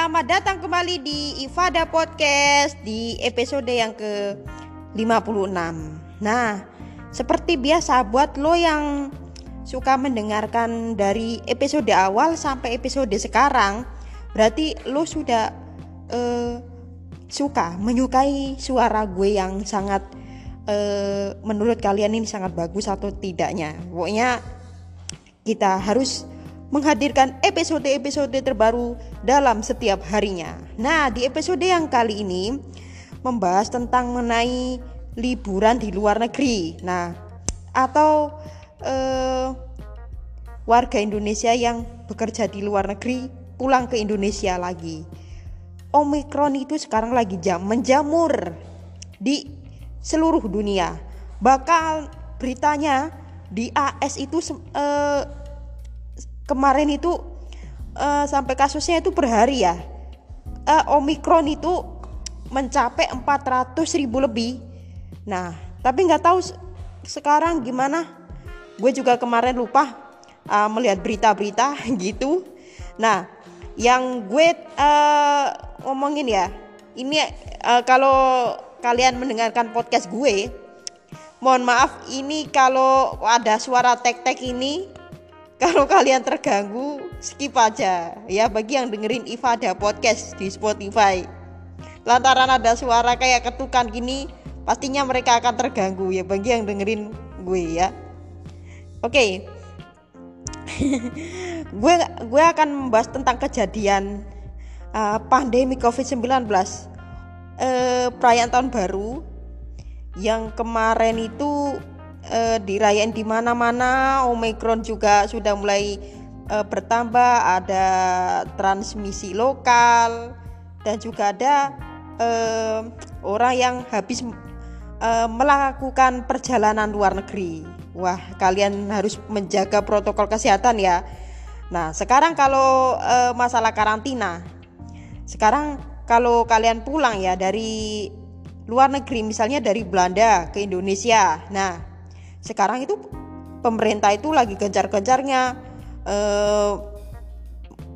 selamat datang kembali di Ifada Podcast di episode yang ke-56. Nah, seperti biasa buat lo yang suka mendengarkan dari episode awal sampai episode sekarang Berarti lo sudah uh, suka, menyukai suara gue yang sangat uh, menurut kalian ini sangat bagus atau tidaknya. Pokoknya kita harus menghadirkan episode-episode terbaru dalam setiap harinya. Nah, di episode yang kali ini membahas tentang mengenai liburan di luar negeri. Nah, atau eh, warga Indonesia yang bekerja di luar negeri pulang ke Indonesia lagi. Omikron itu sekarang lagi jam menjamur di seluruh dunia. Bakal beritanya di AS itu eh, kemarin itu uh, sampai kasusnya itu per hari ya. Uh, Omikron itu mencapai 400 ribu lebih. Nah tapi nggak tahu sekarang gimana. Gue juga kemarin lupa uh, melihat berita-berita gitu. Nah yang gue uh, ngomongin ya ini uh, kalau kalian mendengarkan podcast gue mohon maaf ini kalau ada suara tek-tek ini kalau kalian terganggu, skip aja ya bagi yang dengerin Ifada podcast di Spotify. Lantaran ada suara kayak ketukan gini, pastinya mereka akan terganggu ya bagi yang dengerin gue ya. Oke. Gue gue akan membahas tentang kejadian uh, pandemi Covid-19 uh, perayaan tahun baru yang kemarin itu uh, dirayain di mana-mana. Omikron juga sudah mulai uh, bertambah, ada transmisi lokal dan juga ada uh, orang yang habis uh, melakukan perjalanan luar negeri. Wah, kalian harus menjaga protokol kesehatan ya. Nah, sekarang kalau masalah karantina, sekarang kalau kalian pulang ya dari luar negeri, misalnya dari Belanda ke Indonesia, nah sekarang itu pemerintah itu lagi gencar-gencarnya eh,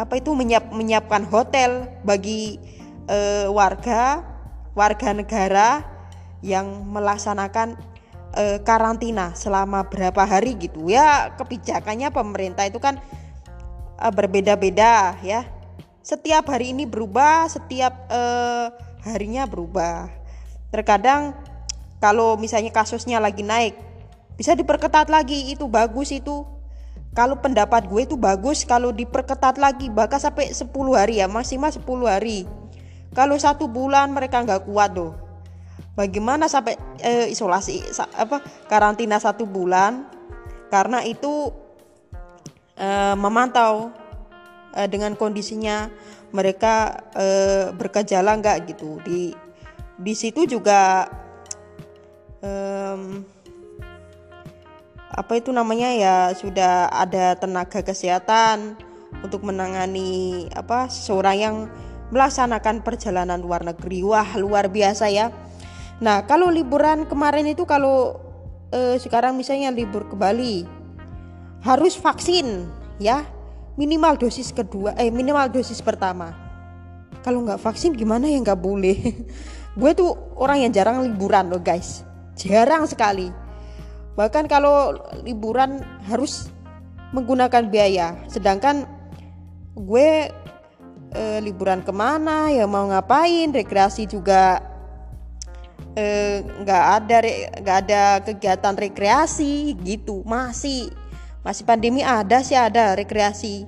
apa itu menyiap, menyiapkan hotel bagi eh, warga warga negara yang melaksanakan eh, karantina selama berapa hari gitu. Ya kebijakannya pemerintah itu kan eh, berbeda-beda ya. Setiap hari ini berubah setiap eh, harinya berubah. Terkadang kalau misalnya kasusnya lagi naik bisa diperketat lagi itu bagus itu. Kalau pendapat gue itu bagus kalau diperketat lagi bahkan sampai 10 hari ya maksimal 10 hari. Kalau satu bulan mereka nggak kuat tuh bagaimana sampai eh, isolasi apa karantina satu bulan? Karena itu eh, memantau eh, dengan kondisinya mereka eh, bergejala nggak gitu. Di di situ juga eh, apa itu namanya ya sudah ada tenaga kesehatan untuk menangani apa seorang yang melaksanakan perjalanan luar negeri. Wah luar biasa ya. Nah kalau liburan kemarin itu kalau eh, sekarang misalnya libur ke Bali harus vaksin ya. Minimal dosis kedua eh minimal dosis pertama. Kalau nggak vaksin gimana ya nggak boleh. Gue tuh orang yang jarang liburan loh guys. Jarang sekali Bahkan kalau liburan harus menggunakan biaya. Sedangkan gue e, liburan ke mana ya mau ngapain rekreasi juga eh, nggak e, ada nggak ada kegiatan rekreasi gitu. Masih masih pandemi ada sih ada rekreasi.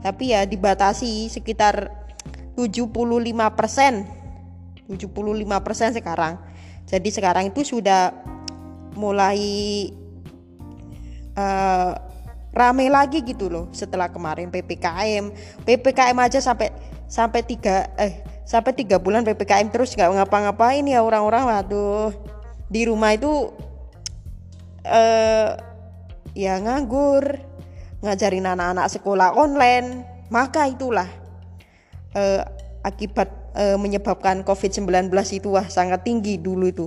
Tapi ya dibatasi sekitar 75 persen. 75 persen sekarang. Jadi sekarang itu sudah mulai uh, rame lagi gitu loh setelah kemarin ppkm ppkm aja sampai sampai tiga eh sampai tiga bulan ppkm terus nggak ngapa-ngapain ya orang-orang waduh. Di rumah itu uh, ya nganggur ngajarin anak-anak sekolah online. Maka itulah uh, akibat uh, menyebabkan covid-19 itu wah sangat tinggi dulu itu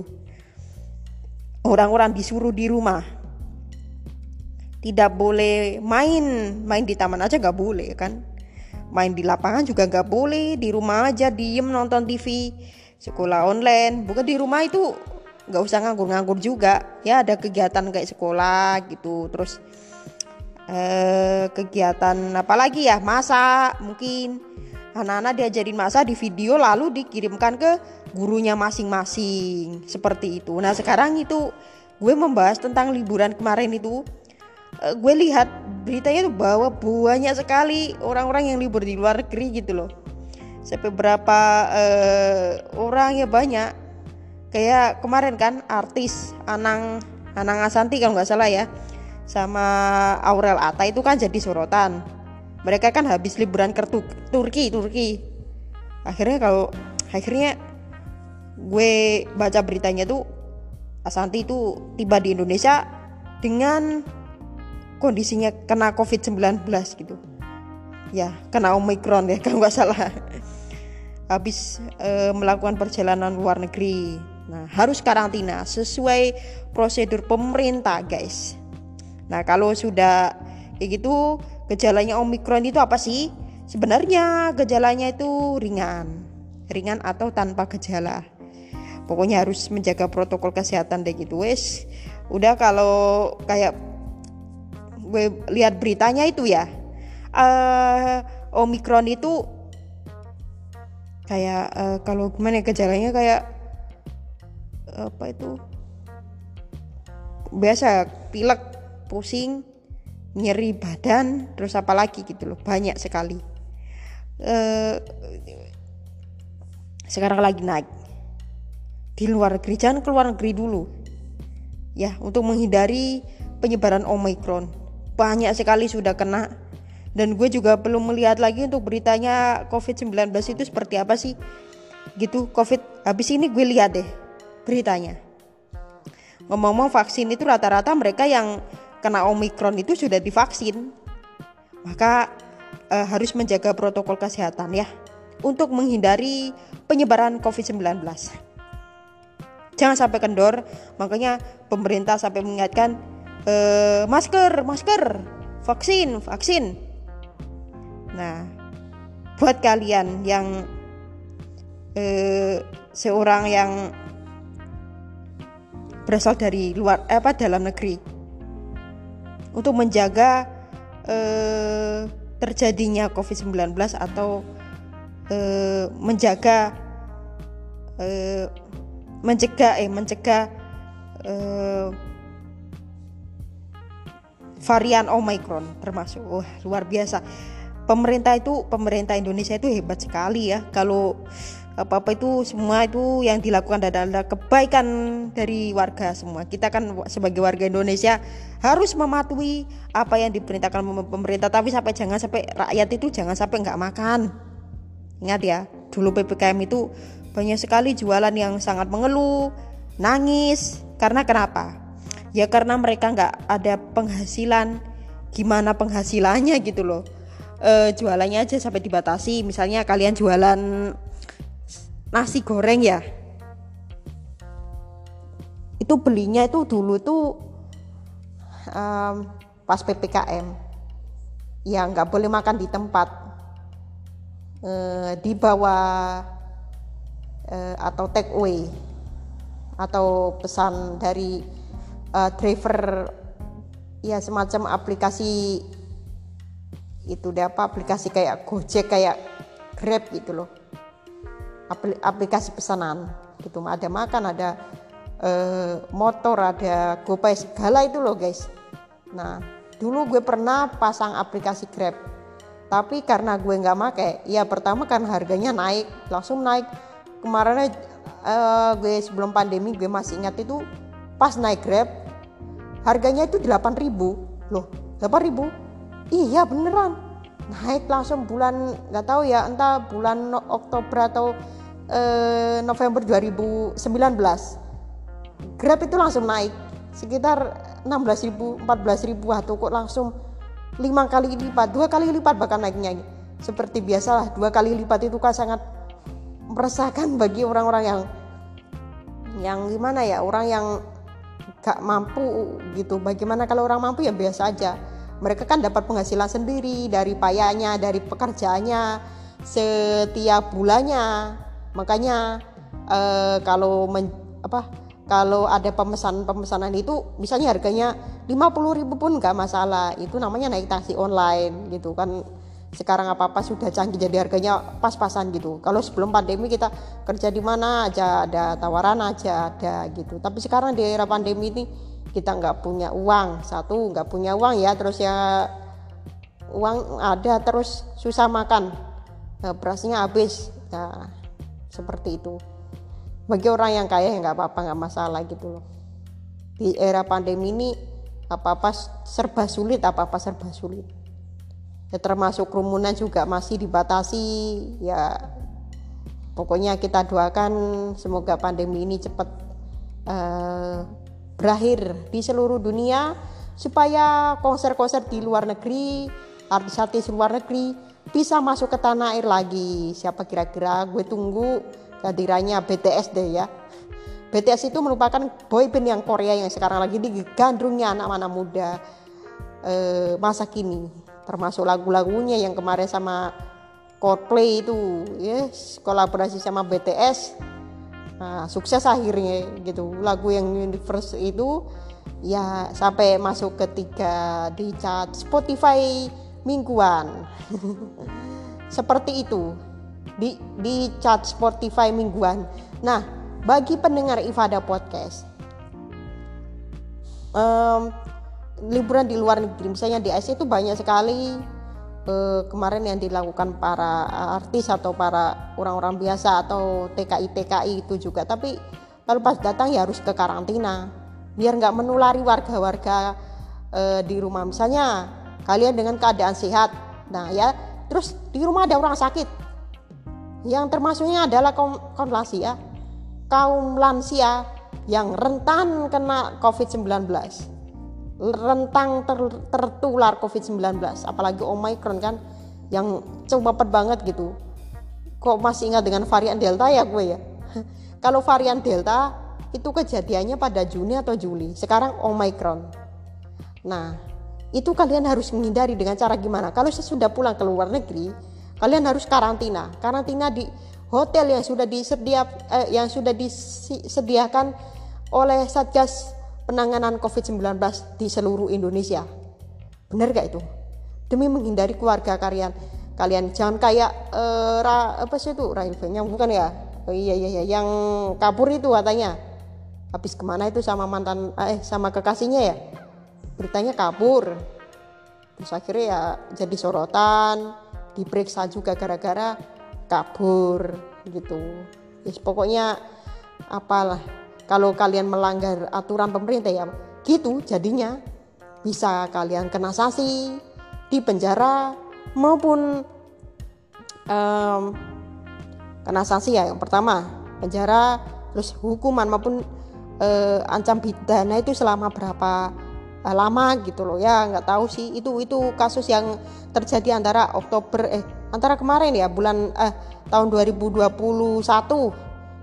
orang-orang disuruh di rumah. Tidak boleh main main di taman aja nggak boleh kan? Main di lapangan juga nggak boleh di rumah aja diem nonton TV sekolah online. Bukan di rumah itu nggak usah nganggur-nganggur juga. Ya ada kegiatan kayak sekolah gitu terus eh, kegiatan apa lagi ya? Masak mungkin anak-anak diajarin masak di video lalu dikirimkan ke gurunya masing-masing. Seperti itu. Nah sekarang itu gue membahas tentang liburan kemarin itu. Eh, gue lihat beritanya tuh bahwa banyak sekali orang-orang yang libur di luar negeri gitu loh. Sampai berapa uh, orang ya banyak. Kayak kemarin kan artis Anang Anang Asanti kalau nggak salah ya. Sama Aurel Ata itu kan jadi sorotan mereka kan habis liburan ke Turki Turki akhirnya kalau akhirnya gue baca beritanya tuh Asanti itu tiba di Indonesia dengan kondisinya kena COVID-19 gitu ya kena Omicron ya kalau nggak salah habis e, melakukan perjalanan luar negeri. Nah, harus karantina sesuai prosedur pemerintah, guys. Nah, kalau sudah kayak gitu, gejalanya Omikron itu apa sih? Sebenarnya gejalanya itu ringan. Ringan atau tanpa gejala. Pokoknya harus menjaga protokol kesehatan deh gitu, wes. Udah kalau kayak gue lihat beritanya itu ya. Uh, Omikron itu kayak uh, kalau gimana ya gejalanya kayak apa itu biasa pilek pusing nyeri badan terus apa lagi gitu loh banyak sekali. Uh, sekarang lagi naik. Di luar negeri jangan keluar negeri dulu. Ya untuk menghindari penyebaran omikron banyak sekali sudah kena. Dan gue juga belum melihat lagi untuk beritanya COVID-19 itu seperti apa sih. Gitu COVID habis ini gue lihat deh beritanya. Ngomong-ngomong vaksin itu rata-rata mereka yang kena Omikron itu sudah divaksin. Maka eh, harus menjaga protokol kesehatan ya untuk menghindari penyebaran COVID-19 jangan sampai kendor makanya pemerintah sampai mengingatkan eh, masker masker vaksin vaksin. Nah, buat kalian yang eh, seorang yang berasal dari luar apa dalam negeri untuk menjaga eh, terjadinya COVID-19 atau eh, menjaga eh, mencegah eh mencegah eh, varian Omicron termasuk. Wah luar biasa. Pemerintah itu pemerintah Indonesia itu hebat sekali ya. Kalau apa apa itu semua itu yang dilakukan adalah kebaikan dari warga semua. Kita kan sebagai warga Indonesia harus mematuhi apa yang diperintahkan pemerintah. Tapi sampai jangan sampai rakyat itu jangan sampai nggak makan. Ingat ya dulu ppkm itu banyak sekali jualan yang sangat mengeluh nangis. Karena kenapa? Ya karena mereka nggak ada penghasilan. Gimana penghasilannya gitu loh? Uh, jualannya aja sampai dibatasi. Misalnya kalian jualan nasi goreng ya. Itu belinya itu dulu tuh um, pas ppkm ya nggak boleh makan di tempat. Uh, di bawah uh, atau take away atau pesan dari uh, driver ya semacam aplikasi itu deh apa aplikasi kayak Gojek kayak Grab gitu loh aplikasi pesanan gitu. Ada makan ada eh, motor ada GoPay segala itu loh guys. Nah dulu gue pernah pasang aplikasi Grab. Tapi karena gue nggak make ya pertama kan harganya naik langsung naik. Kemarin eh, gue sebelum pandemi gue masih ingat itu pas naik Grab harganya itu 8000 loh 8000 iya beneran naik langsung bulan nggak tahu ya entah bulan Oktober atau eh, November 2019 Grab itu langsung naik sekitar 16 ribu 14 ribu atau kok langsung lima kali lipat dua kali lipat bahkan naiknya seperti biasalah dua kali lipat itu kan sangat meresahkan bagi orang-orang yang yang gimana ya orang yang gak mampu gitu. Bagaimana kalau orang mampu ya biasa aja mereka kan dapat penghasilan sendiri dari payahnya dari pekerjaannya setiap bulannya. Makanya uh, kalau men, apa kalau ada pemesanan-pemesanan itu misalnya harganya 50 ribu pun nggak masalah. Itu namanya naik taksi online gitu kan. Sekarang apa-apa sudah canggih jadi harganya pas-pasan gitu. Kalau sebelum pandemi kita kerja di mana aja ada tawaran aja ada gitu. Tapi sekarang di era pandemi ini kita nggak punya uang. Satu nggak punya uang ya terus ya uang ada terus susah makan. Nah, berasnya habis. Ya seperti itu. Bagi orang yang kaya ya nggak apa-apa nggak masalah gitu loh. Di era pandemi ini apa-apa serba sulit apa-apa serba sulit. Ya termasuk kerumunan juga masih dibatasi ya. Pokoknya kita doakan semoga pandemi ini cepat uh, berakhir di seluruh dunia supaya konser-konser di luar negeri artis-artis luar negeri bisa masuk ke tanah air lagi. Siapa kira-kira? Gue tunggu kehadirannya BTS deh ya. BTS itu merupakan boyband yang Korea yang sekarang lagi digandrungnya anak-anak muda uh, masa kini. Termasuk lagu-lagunya yang kemarin sama Coldplay itu. Yes kolaborasi sama BTS nah, sukses akhirnya gitu. Lagu yang Universe itu ya sampai masuk ketiga di chart Spotify mingguan. Seperti itu. Di di chart Spotify mingguan. Nah bagi pendengar Ifada podcast um, liburan di luar negeri misalnya di Asia itu banyak sekali eh, kemarin yang dilakukan para artis atau para orang-orang biasa atau TKI TKI itu juga. Tapi kalau pas datang ya harus ke karantina biar nggak menulari warga-warga eh, di rumah. Misalnya kalian dengan keadaan sehat nah ya terus di rumah ada orang sakit. Yang termasuknya adalah kaum, kaum lansia kaum lansia yang rentan kena COVID-19 rentang ter, tertular COVID-19 apalagi Omicron kan yang cepet banget gitu. Kok masih ingat dengan varian Delta ya gue ya? Kalau varian Delta itu kejadiannya pada Juni atau Juli. Sekarang Omicron. Nah itu kalian harus menghindari dengan cara gimana? Kalau sesudah pulang ke luar negeri kalian harus karantina. Karantina di hotel yang sudah disedia eh, yang sudah disediakan oleh Satgas penanganan COVID-19 di seluruh Indonesia. Benar gak itu? Demi menghindari keluarga kalian, kalian jangan kayak uh, ra, apa sih itu yang bukan ya? Oh, iya iya iya yang kabur itu katanya. Habis ke mana itu sama mantan eh sama kekasihnya ya? Beritanya kabur. Terus akhirnya ya jadi sorotan, diperiksa juga gara-gara kabur gitu. Yes, pokoknya apalah kalau kalian melanggar aturan pemerintah ya gitu jadinya. Bisa kalian kena sanksi di penjara maupun um, kena sanksi ya yang pertama. Penjara terus hukuman maupun uh, ancam pidana itu selama berapa uh, lama gitu loh ya. Nggak tahu sih itu itu kasus yang terjadi antara Oktober eh antara kemarin ya bulan eh tahun 2021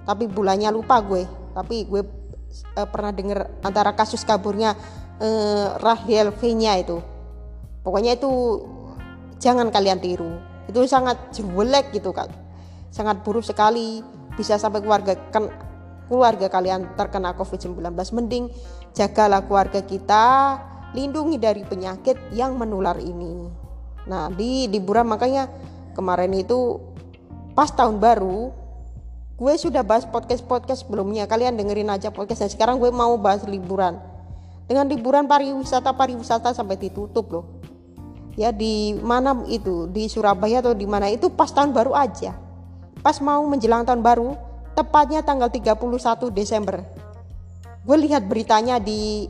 tapi bulannya lupa gue tapi gue uh, pernah dengar antara kasus kaburnya uh, Rahel V-nya itu. Pokoknya itu jangan kalian tiru. Itu sangat jelek gitu kan sangat buruk sekali. Bisa sampai keluarga kan keluarga kalian terkena COVID-19 mending jagalah keluarga kita lindungi dari penyakit yang menular ini. Nah di liburan makanya kemarin itu pas tahun baru gue sudah bahas podcast-podcast sebelumnya. Kalian dengerin aja podcast dan sekarang gue mau bahas liburan. Dengan liburan pariwisata pariwisata sampai ditutup loh. Ya di mana itu? Di Surabaya atau di mana? Itu pas tahun baru aja. Pas mau menjelang tahun baru tepatnya tanggal 31 Desember. Gue lihat beritanya di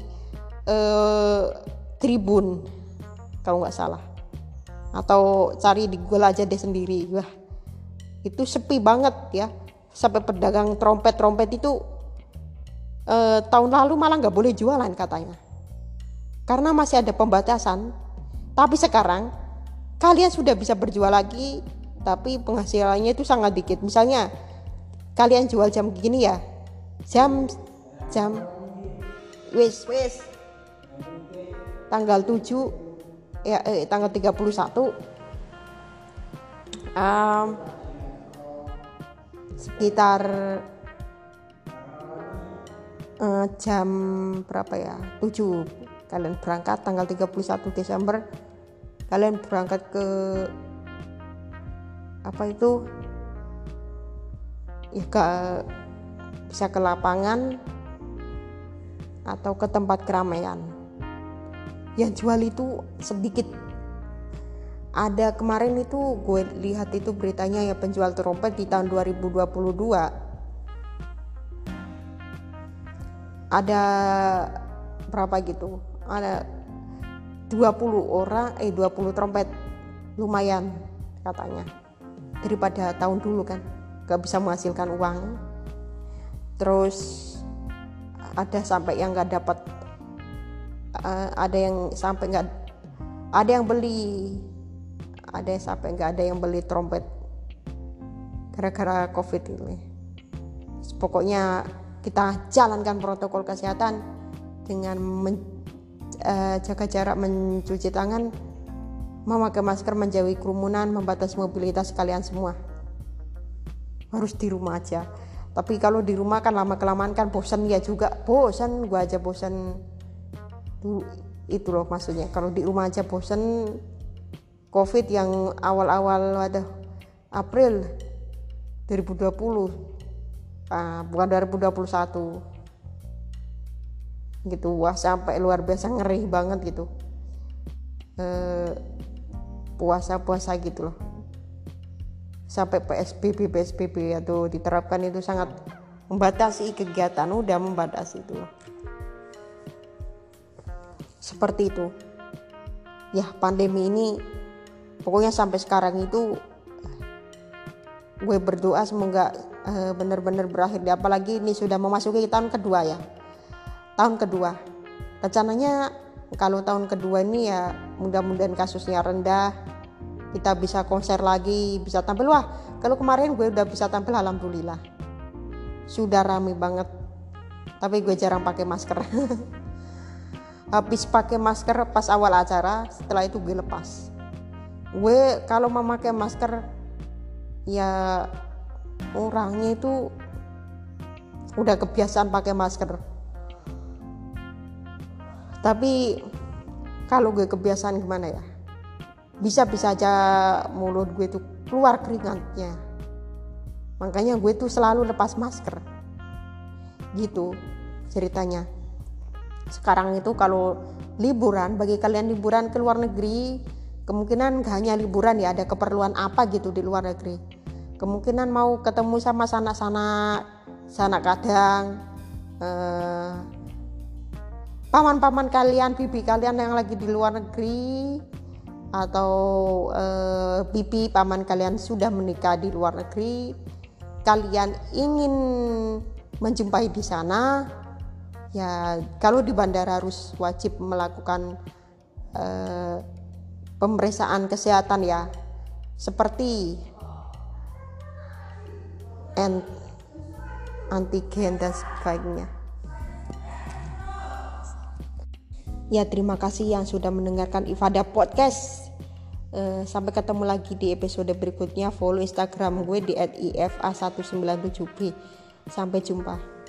eh, Tribun kalau nggak salah. Atau cari di Google aja deh sendiri. Wah itu sepi banget ya sampai pedagang trompet-trompet itu eh, tahun lalu malah nggak boleh jualan katanya. Karena masih ada pembatasan. Tapi sekarang kalian sudah bisa berjual lagi tapi penghasilannya itu sangat dikit. Misalnya kalian jual jam gini ya. Jam jam wis wis. Tanggal 7 ya eh, tanggal 31 um, sekitar uh, jam berapa ya? 7 kalian berangkat tanggal 31 Desember. Kalian berangkat ke apa itu? Ya ke bisa ke lapangan atau ke tempat keramaian. Yang jual itu sedikit ada kemarin itu gue lihat itu beritanya ya penjual trompet di tahun 2022 ada berapa gitu? Ada 20 orang eh 20 trompet. Lumayan katanya. Daripada tahun dulu kan gak bisa menghasilkan uang. Terus ada sampai yang gak dapat uh, ada yang sampai nggak ada yang beli ada yang sampai nggak ada yang beli trompet gara-gara covid ini. Pokoknya kita jalankan protokol kesehatan dengan men, uh, jaga jarak mencuci tangan memakai masker menjauhi kerumunan membatasi mobilitas kalian semua. Harus di rumah aja. Tapi kalau di rumah kan lama kelamaan kan bosan ya juga. Bosan gua aja bosan. Itu loh maksudnya. Kalau di rumah aja bosan covid yang awal-awal ada April 2020 ah, bukan 2021 gitu wah sampai luar biasa ngeri banget gitu. Eh, puasa-puasa gitu loh. Sampai PSBB PSBB atau diterapkan itu sangat membatasi kegiatan udah membatasi itu loh. Seperti itu. Ya pandemi ini pokoknya sampai sekarang itu gue berdoa semoga uh, benar-benar berakhir. Apalagi ini sudah memasuki tahun kedua ya. Tahun kedua. Rencananya kalau tahun kedua ini ya mudah-mudahan kasusnya rendah kita bisa konser lagi bisa tampil. Wah kalau kemarin gue udah bisa tampil alhamdulillah. Sudah rame banget. Tapi gue jarang pakai masker. Habis pakai masker pas awal acara setelah itu gue lepas gue kalau memakai masker ya orangnya itu udah kebiasaan pakai masker. Tapi kalau gue kebiasaan gimana ya? Bisa-bisa aja mulut gue tuh keluar keringatnya. Makanya gue tuh selalu lepas masker. Gitu ceritanya. Sekarang itu kalau liburan bagi kalian liburan ke luar negeri kemungkinan gak hanya liburan ya ada keperluan apa gitu di luar negeri. Kemungkinan mau ketemu sama sanak-sanak sanak kadang eh, paman-paman kalian bibi kalian yang lagi di luar negeri atau eh, bibi paman kalian sudah menikah di luar negeri kalian ingin menjumpai di sana ya kalau di bandara harus wajib melakukan uh, pemeriksaan kesehatan ya seperti antigen dan sebagainya. Ya terima kasih yang sudah mendengarkan Ifada Podcast. Uh, sampai ketemu lagi di episode berikutnya. Follow Instagram gue di @ifa197b. Sampai jumpa.